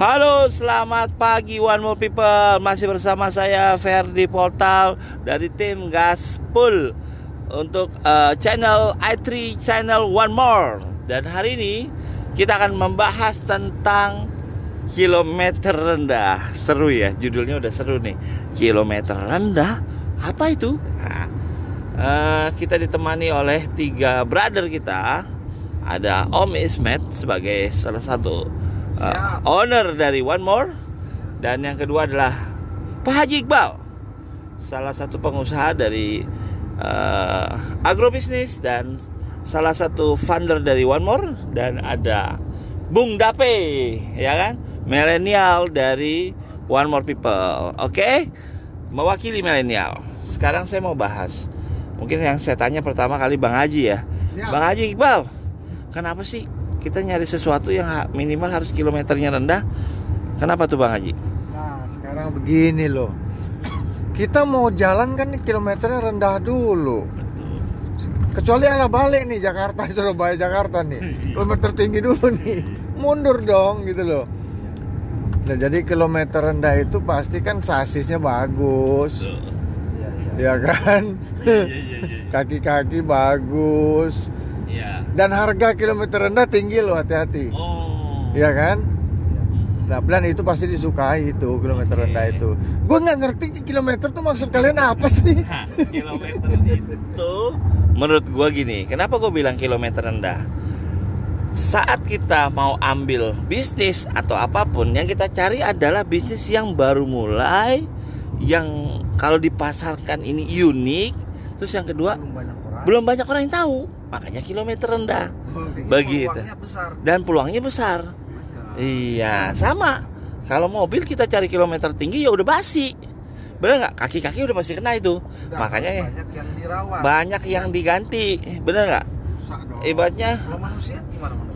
Halo, selamat pagi One More People. Masih bersama saya Ferdi Portal dari tim Gaspul untuk uh, channel i3 channel One More. Dan hari ini kita akan membahas tentang kilometer rendah. Seru ya, judulnya udah seru nih. Kilometer rendah, apa itu? Nah, uh, kita ditemani oleh tiga brother kita. Ada Om Ismet sebagai salah satu uh, owner dari One More. Dan yang kedua adalah Pak Haji Iqbal. Salah satu pengusaha dari uh, agrobisnis dan salah satu founder dari One More. Dan ada Bung Dape ya kan? Milenial dari One More People. Oke? Okay? mewakili milenial sekarang saya mau bahas. Mungkin yang saya tanya pertama kali Bang Haji ya, ya. Bang Haji Iqbal kenapa sih kita nyari sesuatu yang minimal harus kilometernya rendah. Kenapa tuh Bang Haji? Nah sekarang begini loh. Kita mau jalan kan kilometernya rendah dulu. Kecuali ala balik nih Jakarta Surabaya Jakarta nih. Kilometer tinggi dulu nih. Mundur dong gitu loh. Nah jadi kilometer rendah itu pasti kan sasisnya bagus. Ya kan? Iya, iya, iya, kaki-kaki bagus Iya. Dan harga kilometer rendah tinggi loh hati-hati. Oh. Iya kan? Nah, plan itu pasti disukai itu kilometer okay. rendah itu. Gue nggak ngerti kilometer tuh maksud kalian apa sih? Nah, kilometer itu menurut gue gini. Kenapa gue bilang kilometer rendah? Saat kita mau ambil bisnis atau apa pun, yang kita cari adalah bisnis yang baru mulai, yang kalau dipasarkan ini unik. Terus yang kedua, belum banyak orang, belum banyak orang yang tahu makanya kilometer rendah. Oh, begitu. besar. dan peluangnya besar. besar. Iya sama. Kalau mobil kita cari kilometer tinggi ya udah basi. Bener nggak? Kaki-kaki udah pasti kena itu. Udah, makanya banyak yang dirawat. banyak yang diganti. Bener nggak? Ibaratnya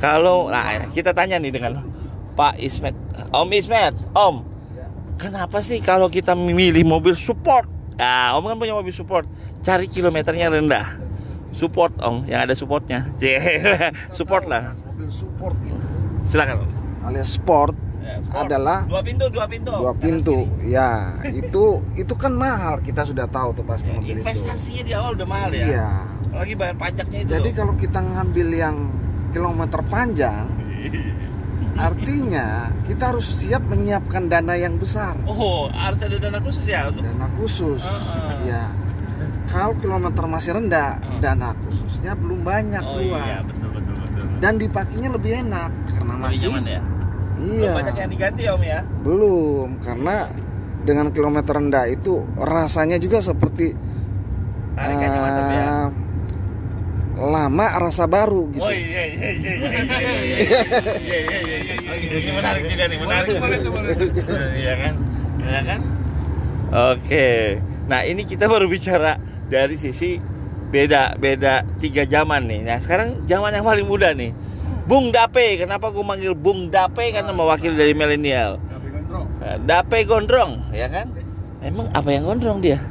kalau nah kita tanya nih dengan Pak Ismet. Om Ismet Om. Ya. kenapa sih kalau kita memilih mobil support? Nah, Om kan punya mobil support, cari kilometernya rendah support om yang ada supportnya. Support lah. Mobil support itu. Silakan alias sport ya, adalah dua pintu dua pintu. dua pintu. ya itu itu kan mahal. Kita sudah tahu tuh pasti ya, mobil investasinya itu. di awal udah mahal ya. Iya. Lagi bayar pajaknya itu jadi loh. kalau kita ngambil yang kilometer panjang artinya kita harus siap menyiapkan dana yang besar. Oh harus ada dana khusus ya untuk dana khusus. Uh, uh. ya kalau kilometer masih rendah oh. dana khususnya belum banyak oh, keluar iya, betul, betul, betul. dan dipakainya lebih enak karena lebih masih nyaman ya? iya belum banyak yang diganti om ya belum karena dengan kilometer rendah itu rasanya juga seperti uh, lama rasa baru gitu. Oh iya iya iya iya iya iya iya iya iya menarik juga nih menarik iya kan iya kan oke nah ini kita baru bicara dari sisi beda beda tiga zaman nih. Nah sekarang zaman yang paling muda nih. Bung Dape, kenapa gue manggil Bung Dape karena mewakili dari milenial. Dape gondrong, ya kan? Emang apa yang gondrong dia?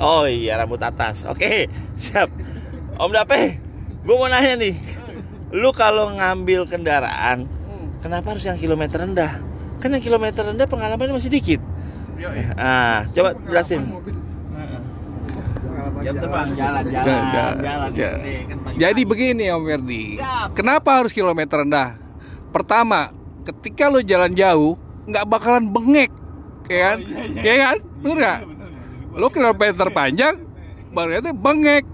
Oh iya rambut atas. Oke, siap. Om Dape, gue mau nanya nih. Lu kalau ngambil kendaraan, kenapa harus yang kilometer rendah? Kan yang kilometer rendah pengalamannya masih dikit. Ah, coba jelasin jam terbang jalan jalan jalan, jalan, jalan. Kan jadi begini Om Ferdi. Kenapa harus kilometer rendah? Pertama ketika lo jalan jauh nggak bakalan bengek ya kan? Oh, iya, iya. ya kan? Bener nggak? Lo kilometer panjang baru bengek.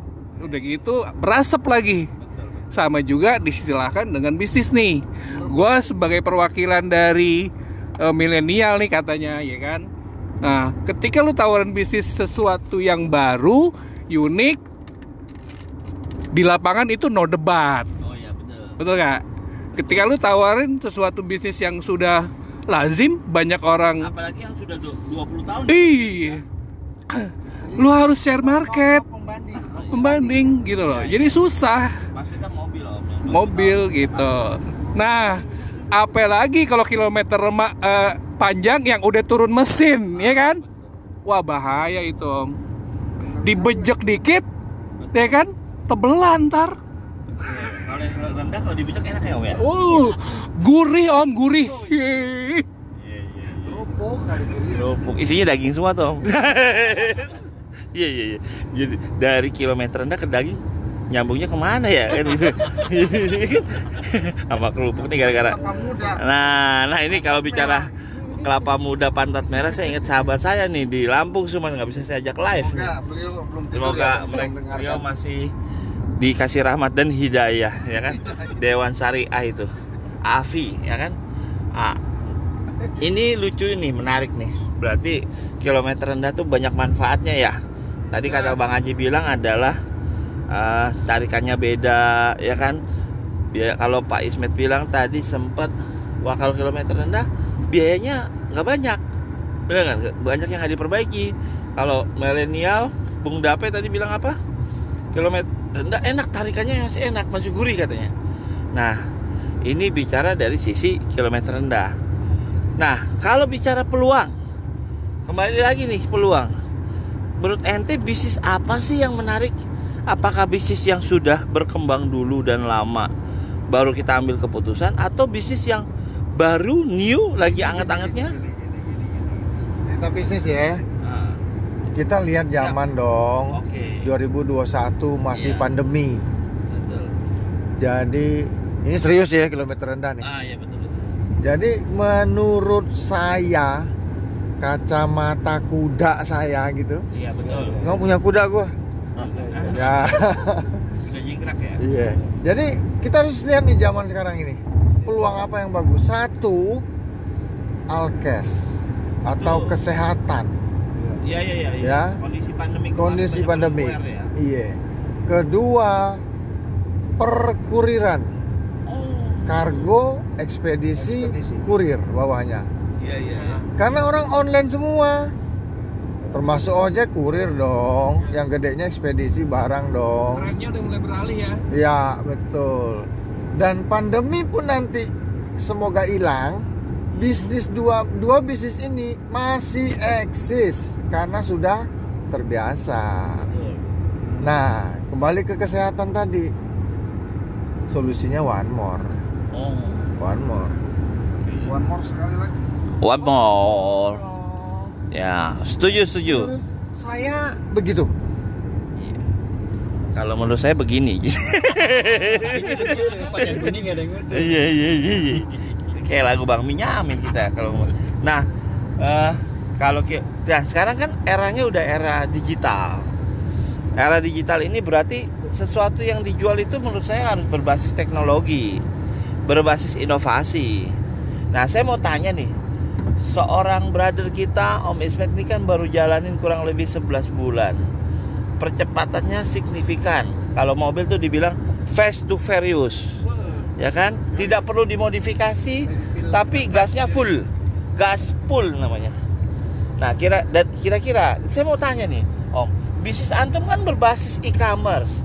Udah gitu berasap lagi. Sama juga distilahkan dengan bisnis nih. Gue sebagai perwakilan dari uh, milenial nih katanya ya kan? Nah, ketika lu tawaran bisnis sesuatu yang baru, unik di lapangan itu no debat. Oh iya betul. Betul nggak? Ketika lu tawarin sesuatu bisnis yang sudah lazim banyak orang apalagi yang sudah 20 tahun. Iya. Lu harus share market. Pembanding, pembanding gitu loh. Jadi susah. Maksudnya mobil. Mobil gitu. Nah, apalagi kalau kilometer uh, panjang yang udah turun mesin, ya kan? Wah bahaya itu om dibejek dikit ya kan tebelan ntar Kalau yang rendah kalau dibijak enak ya om ya. Uh, gurih om, gurih. Kerupuk kali kiri. Kerupuk isinya daging semua tuh om. Iya iya iya. Jadi dari kilometer rendah ke daging nyambungnya ke mana ya kan gitu. Sama kerupuk nih gara-gara. Nah, nah ini kalau bicara kelapa muda pantat merah saya ingat sahabat saya nih di Lampung cuma nggak bisa saya ajak live. nih. Semoga beliau belum tidur Semoga ya, mereka beliau masih dikasih rahmat dan hidayah ya kan. Dewan Syariah itu. Afi ya kan. Ah, ini lucu nih, menarik nih. Berarti kilometer rendah tuh banyak manfaatnya ya. Tadi kata Bang Haji bilang adalah eh, tarikannya beda ya kan. Biaya kalau Pak Ismet bilang tadi sempat wah kalau kilometer rendah biayanya nggak banyak. Benar kan? Banyak yang nggak diperbaiki. Kalau milenial, Bung Dape tadi bilang apa? Kilometer rendah enak tarikannya masih enak, masih gurih katanya. Nah, ini bicara dari sisi kilometer rendah. Nah, kalau bicara peluang, kembali lagi nih peluang. Menurut ente bisnis apa sih yang menarik? Apakah bisnis yang sudah berkembang dulu dan lama baru kita ambil keputusan atau bisnis yang baru new lagi anget-angetnya? Kita bisnis ya. Nah, Kita lihat zaman dong. Oke. 2021 masih Iya. pandemi. Betul. Jadi ini serius ya kilometer rendah nih. Ah, iya betul betul. Jadi menurut saya kacamata kuda saya gitu. Iya betul. Nggak punya kuda gua. Ya. Udah jingkrak ya? Iya. Jadi kita harus lihat nih zaman sekarang ini. Peluang apa yang bagus? Satu alkes atau Betul. kesehatan. Iya iya iya. iya. Ya. Kondisi pandemi. Kondisi pandemi. orang aware ya. Iya. Kedua perkuriran, Oh. kargo, ekspedisi, Ekspedisi. kurir bawahnya. Iya iya. Karena orang online semua. Termasuk ojek kurir dong. Yang gedenya ekspedisi barang dong. Trennya udah mulai beralih ya. Ya, betul. Dan pandemi pun nanti semoga hilang. Bisnis dua dua bisnis ini masih eksis karena sudah terbiasa. Nah, kembali ke kesehatan tadi. Solusinya one more. Oh. One more. One more sekali lagi. One more. Ya, setuju setuju. Menurut saya begitu. Kalau menurut saya begini. Iya iya iya. iya. Kayak lagu Bang Minyamin kita kalau. Nah, eh, kalau nah, sekarang kan eranya udah era digital. Era digital ini berarti sesuatu yang dijual itu menurut saya harus berbasis teknologi, berbasis inovasi. Nah, saya mau tanya nih, seorang brother kita Om Ismet ini kan baru jalanin kurang lebih 11 bulan. Percepatannya signifikan. Kalau mobil tuh dibilang fast to furious. Ya kan? Tidak perlu dimodifikasi, tapi gasnya full. Gas full namanya. Nah, kira dan kira-kira saya mau tanya nih, Om, bisnis antum kan berbasis e-commerce.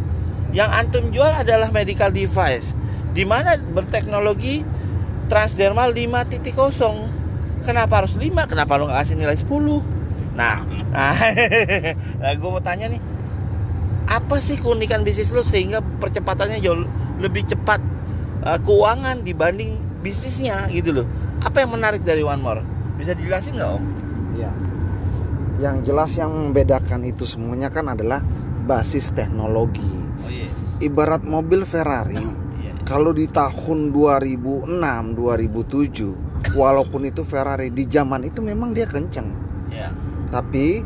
Yang antum jual adalah medical device di mana berteknologi transdermal 5.0. Kenapa harus 5? Kenapa lu nggak kasih nilai 10? Nah, nah, nah gue mau tanya nih, apa sih keunikan bisnis lo sehingga percepatannya jauh lebih cepat eh, keuangan dibanding bisnisnya gitu loh? Apa yang menarik dari One More? Bisa dijelasin nggak Om? Iya. Yang jelas yang membedakan itu semuanya kan adalah basis teknologi. Oh yes. Ibarat mobil Ferrari, Iya. kalau di tahun 2006, 2007, walaupun itu Ferrari di zaman itu memang dia kenceng. Iya. Tapi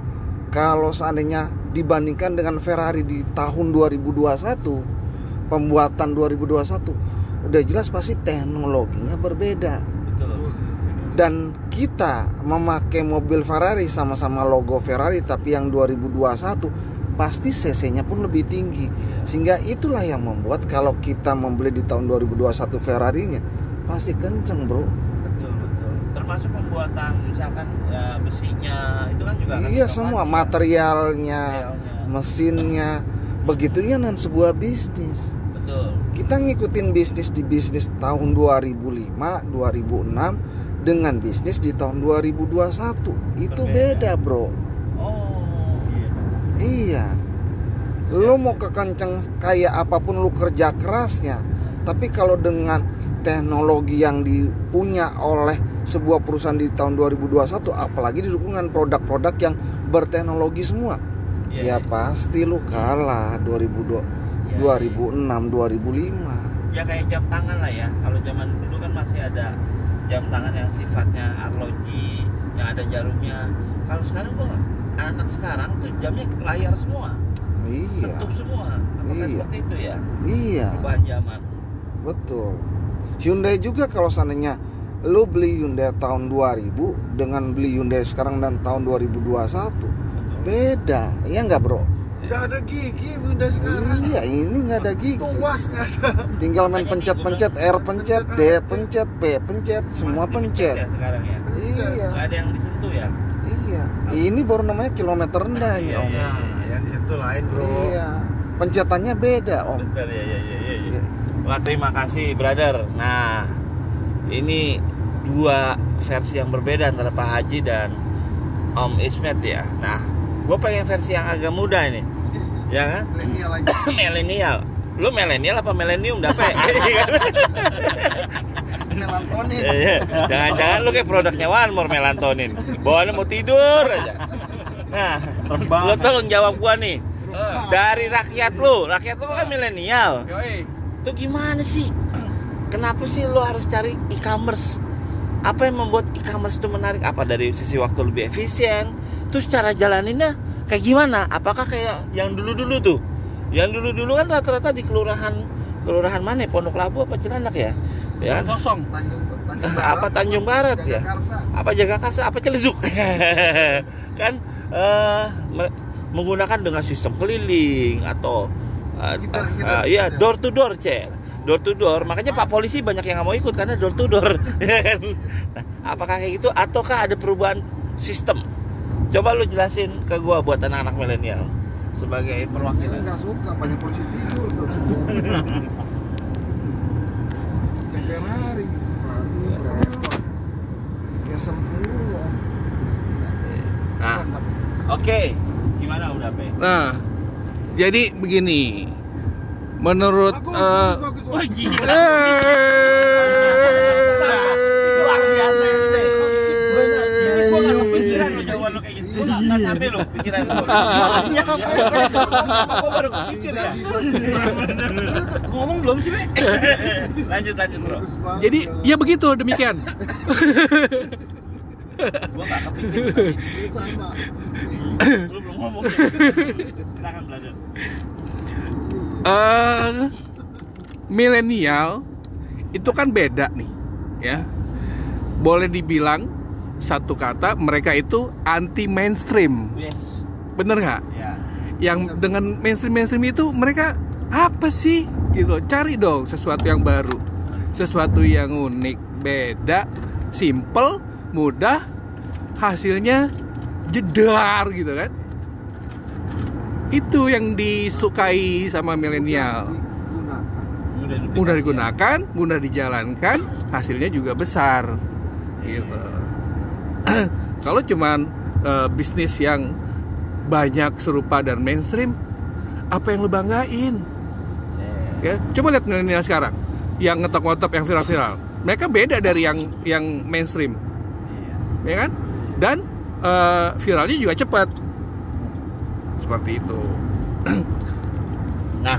kalau seandainya dibandingkan dengan Ferrari di tahun 2021, pembuatan 2021, udah jelas pasti teknologinya berbeda. Betul. Dan kita memakai mobil Ferrari sama-sama logo Ferrari tapi yang 2021 pasti cc-nya pun lebih tinggi. Sehingga itulah yang membuat kalau kita membeli di tahun 2021 Ferrarinya pasti kenceng, Bro. Termasuk pembuatan misalkan ya, besinya itu kan juga Iya otomatis semua kan? materialnya, Materialnya. mesinnya, begitunya dan sebuah bisnis. Betul. Kita ngikutin bisnis di bisnis tahun 2005, 2006 dengan bisnis di tahun 2021. Itu Berbeda. beda, Bro. Oh iya. Iya. Lu mau kekenceng kayak apa pun lu kerja kerasnya, tapi kalau dengan teknologi yang dipunya oleh sebuah perusahaan di tahun 2021 apalagi didukung produk-produk yang berteknologi semua. Iya, ya iya. pasti lu kalah 2002 Iya, 2006 2005 ya kayak jam tangan lah ya. Kalau zaman dulu kan masih ada jam tangan yang sifatnya arloji yang ada jarumnya. Kalau sekarang gua anak sekarang tuh jamnya layar semua. Iya. Ketuk semua. Apakah Iya. seperti itu ya? Iya. Perubahan zaman. Betul. Hyundai juga kalau seandainya lu beli Hyundai tahun 2000 dengan beli Hyundai sekarang dan tahun 2021 beda ya nggak bro Udah ada gigi bunda sekarang. iya ini nggak ada gigi Tuas nggak ada. tinggal main pencet-pencet R pencet D pencet P pencet semua pencet ya sekarang ya iya nggak ada yang disentuh ya iya ini baru namanya kilometer rendah Iya, om iya. Yang di situ lain bro. iya pencetannya beda om Bentar ya ya ya ya. ya. Iya. Wah terima kasih brother. Nah ini dua versi yang berbeda antara Pak Haji dan Om Ismet ya. Nah gue pengen versi yang agak muda ini, ya kan? milenial. Lu milenial apa milenium dapet? Melantonin. Iya. Jangan-jangan lu kayak produknya One More melantonin. Bawaannya mau tidur aja. Nah, lu tolong jawab gua nih. Dari rakyat lu, rakyat lu kan milenial. Itu gimana sih? Kenapa sih lo harus cari e-commerce? Apa yang membuat e-commerce itu menarik? Apa dari sisi waktu lebih efisien? Terus cara jalaninnya kayak gimana? Apakah kayak yang dulu-dulu tuh? Yang dulu-dulu kan rata-rata di kelurahan kelurahan mana? ya? Pondok Labu apa Cilandak ya? Ya. kan? Kosong. Tanjung, Tanjung Apa Tanjung Barat ya? Jagakarsa. apa Jagakarsa apa Ciledug kan eh, me- menggunakan dengan sistem keliling atau kita- eh, iya kita. door to door cel door to door makanya pak polisi banyak yang nggak mau ikut karena door to door ya? Nah, apakah kayak gitu ataukah ada perubahan sistem coba lu jelasin ke gua buat anak-anak milenial sebagai perwakilan nggak suka banyak polisi tidur Ferrari. Aduh, repot. Ya semua. nah oke gimana udah pe Nah, jadi begini. Menurut eh, Wah, gila. Luar biasa ini deh. Ini gua nggak kepikiran lo jawaban lo kayak gitu. Gua nggak- nggak sampai lo pikiran lo. Gua baru kepikir ya. Ngomong belum sih? Lanjut lanjut, Bro. Jadi ya begitu demikian. Gua nggak kepikiran. sama. Lu belum ngomong. Silakan. Eh milenial itu kan beda nih, ya. Boleh dibilang satu kata mereka itu anti mainstream, Yes. bener nggak? Ya. Yang dengan mainstream mainstream itu mereka apa sih gitu? Cari dong sesuatu yang baru, sesuatu yang unik, beda, simple, mudah, hasilnya jedar gitu kan? Itu yang disukai sama milenial. Mudah digunakan, mudah dijalankan, hasilnya juga besar. Gitu. Kalau cuman eh, bisnis yang banyak serupa dan mainstream, apa yang lo banggain? Ya, coba lihat milenial sekarang, yang ngetop-ngetop, yang viral-viral. Mereka beda dari yang yang mainstream, ya kan? Dan eh, viralnya juga cepat. Seperti itu. Nah,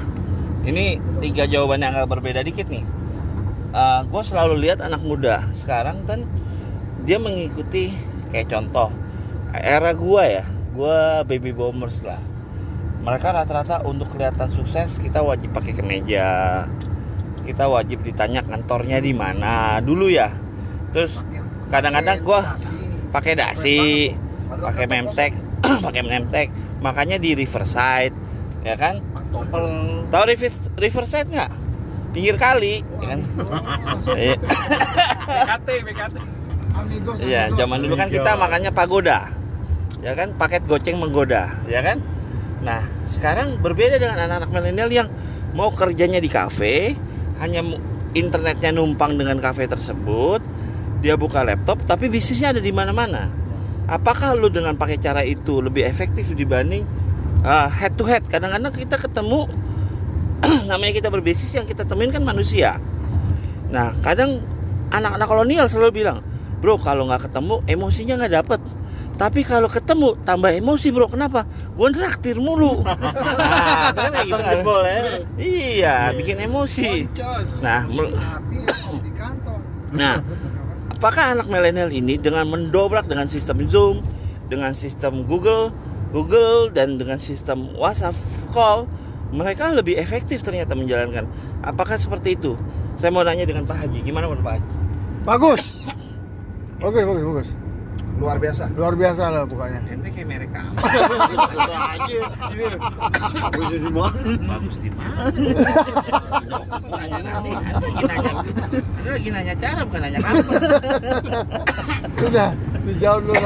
ini tiga jawaban yang agak berbeda dikit nih. gue selalu lihat anak muda sekarang kan dia mengikuti kayak contoh era gua ya, gua baby boomers lah. Mereka rata-rata untuk kelihatan sukses kita wajib pakai kemeja, kita wajib ditanya kantornya di mana dulu ya. Terus kadang-kadang gua pakai dasi, pakai memtek, pakai memtek. Makanya di Riverside, ya kan? Tahu River- Riverside nggak? Pinggir kali, ya kan? Iya. BKT, BKT. Amigos, Iya, amigos. zaman dulu kan kita makanya pagoda. Ya kan, paket goceng menggoda, ya kan? Nah, sekarang berbeda dengan anak-anak milenial yang mau kerjanya di kafe, hanya internetnya numpang dengan kafe tersebut, dia buka laptop tapi bisnisnya ada di mana-mana. Apakah lu dengan pakai cara itu lebih efektif dibanding uh, head to head. Kadang-kadang kita ketemu namanya kita berbisnis yang kita temuin kan manusia. Nah, kadang anak-anak kolonial selalu bilang, bro kalau nggak ketemu emosinya nggak dapet. Tapi kalau ketemu tambah emosi bro, kenapa? Gue traktir mulu. nah, itu kan kayak gitu kan. Iya, bikin emosi. Nah. Nah, apakah anak milenial ini dengan mendobrak dengan sistem Zoom, dengan sistem Google, Google dan dengan sistem WhatsApp call, mereka lebih efektif ternyata menjalankan. Apakah seperti itu? Saya mau nanya dengan Pak Haji, gimana menurut Pak Haji? Bagus. Bagus, bagus, bagus. Luar biasa. Luar biasa lah pokoknya. Ente kayak merek apa? Itu aja. Bagus di mana? Bagus di mana? Nanya nanti, lagi nanya, lagi nanya cara bukan nanya kapan. Sudah, dijawab dulu.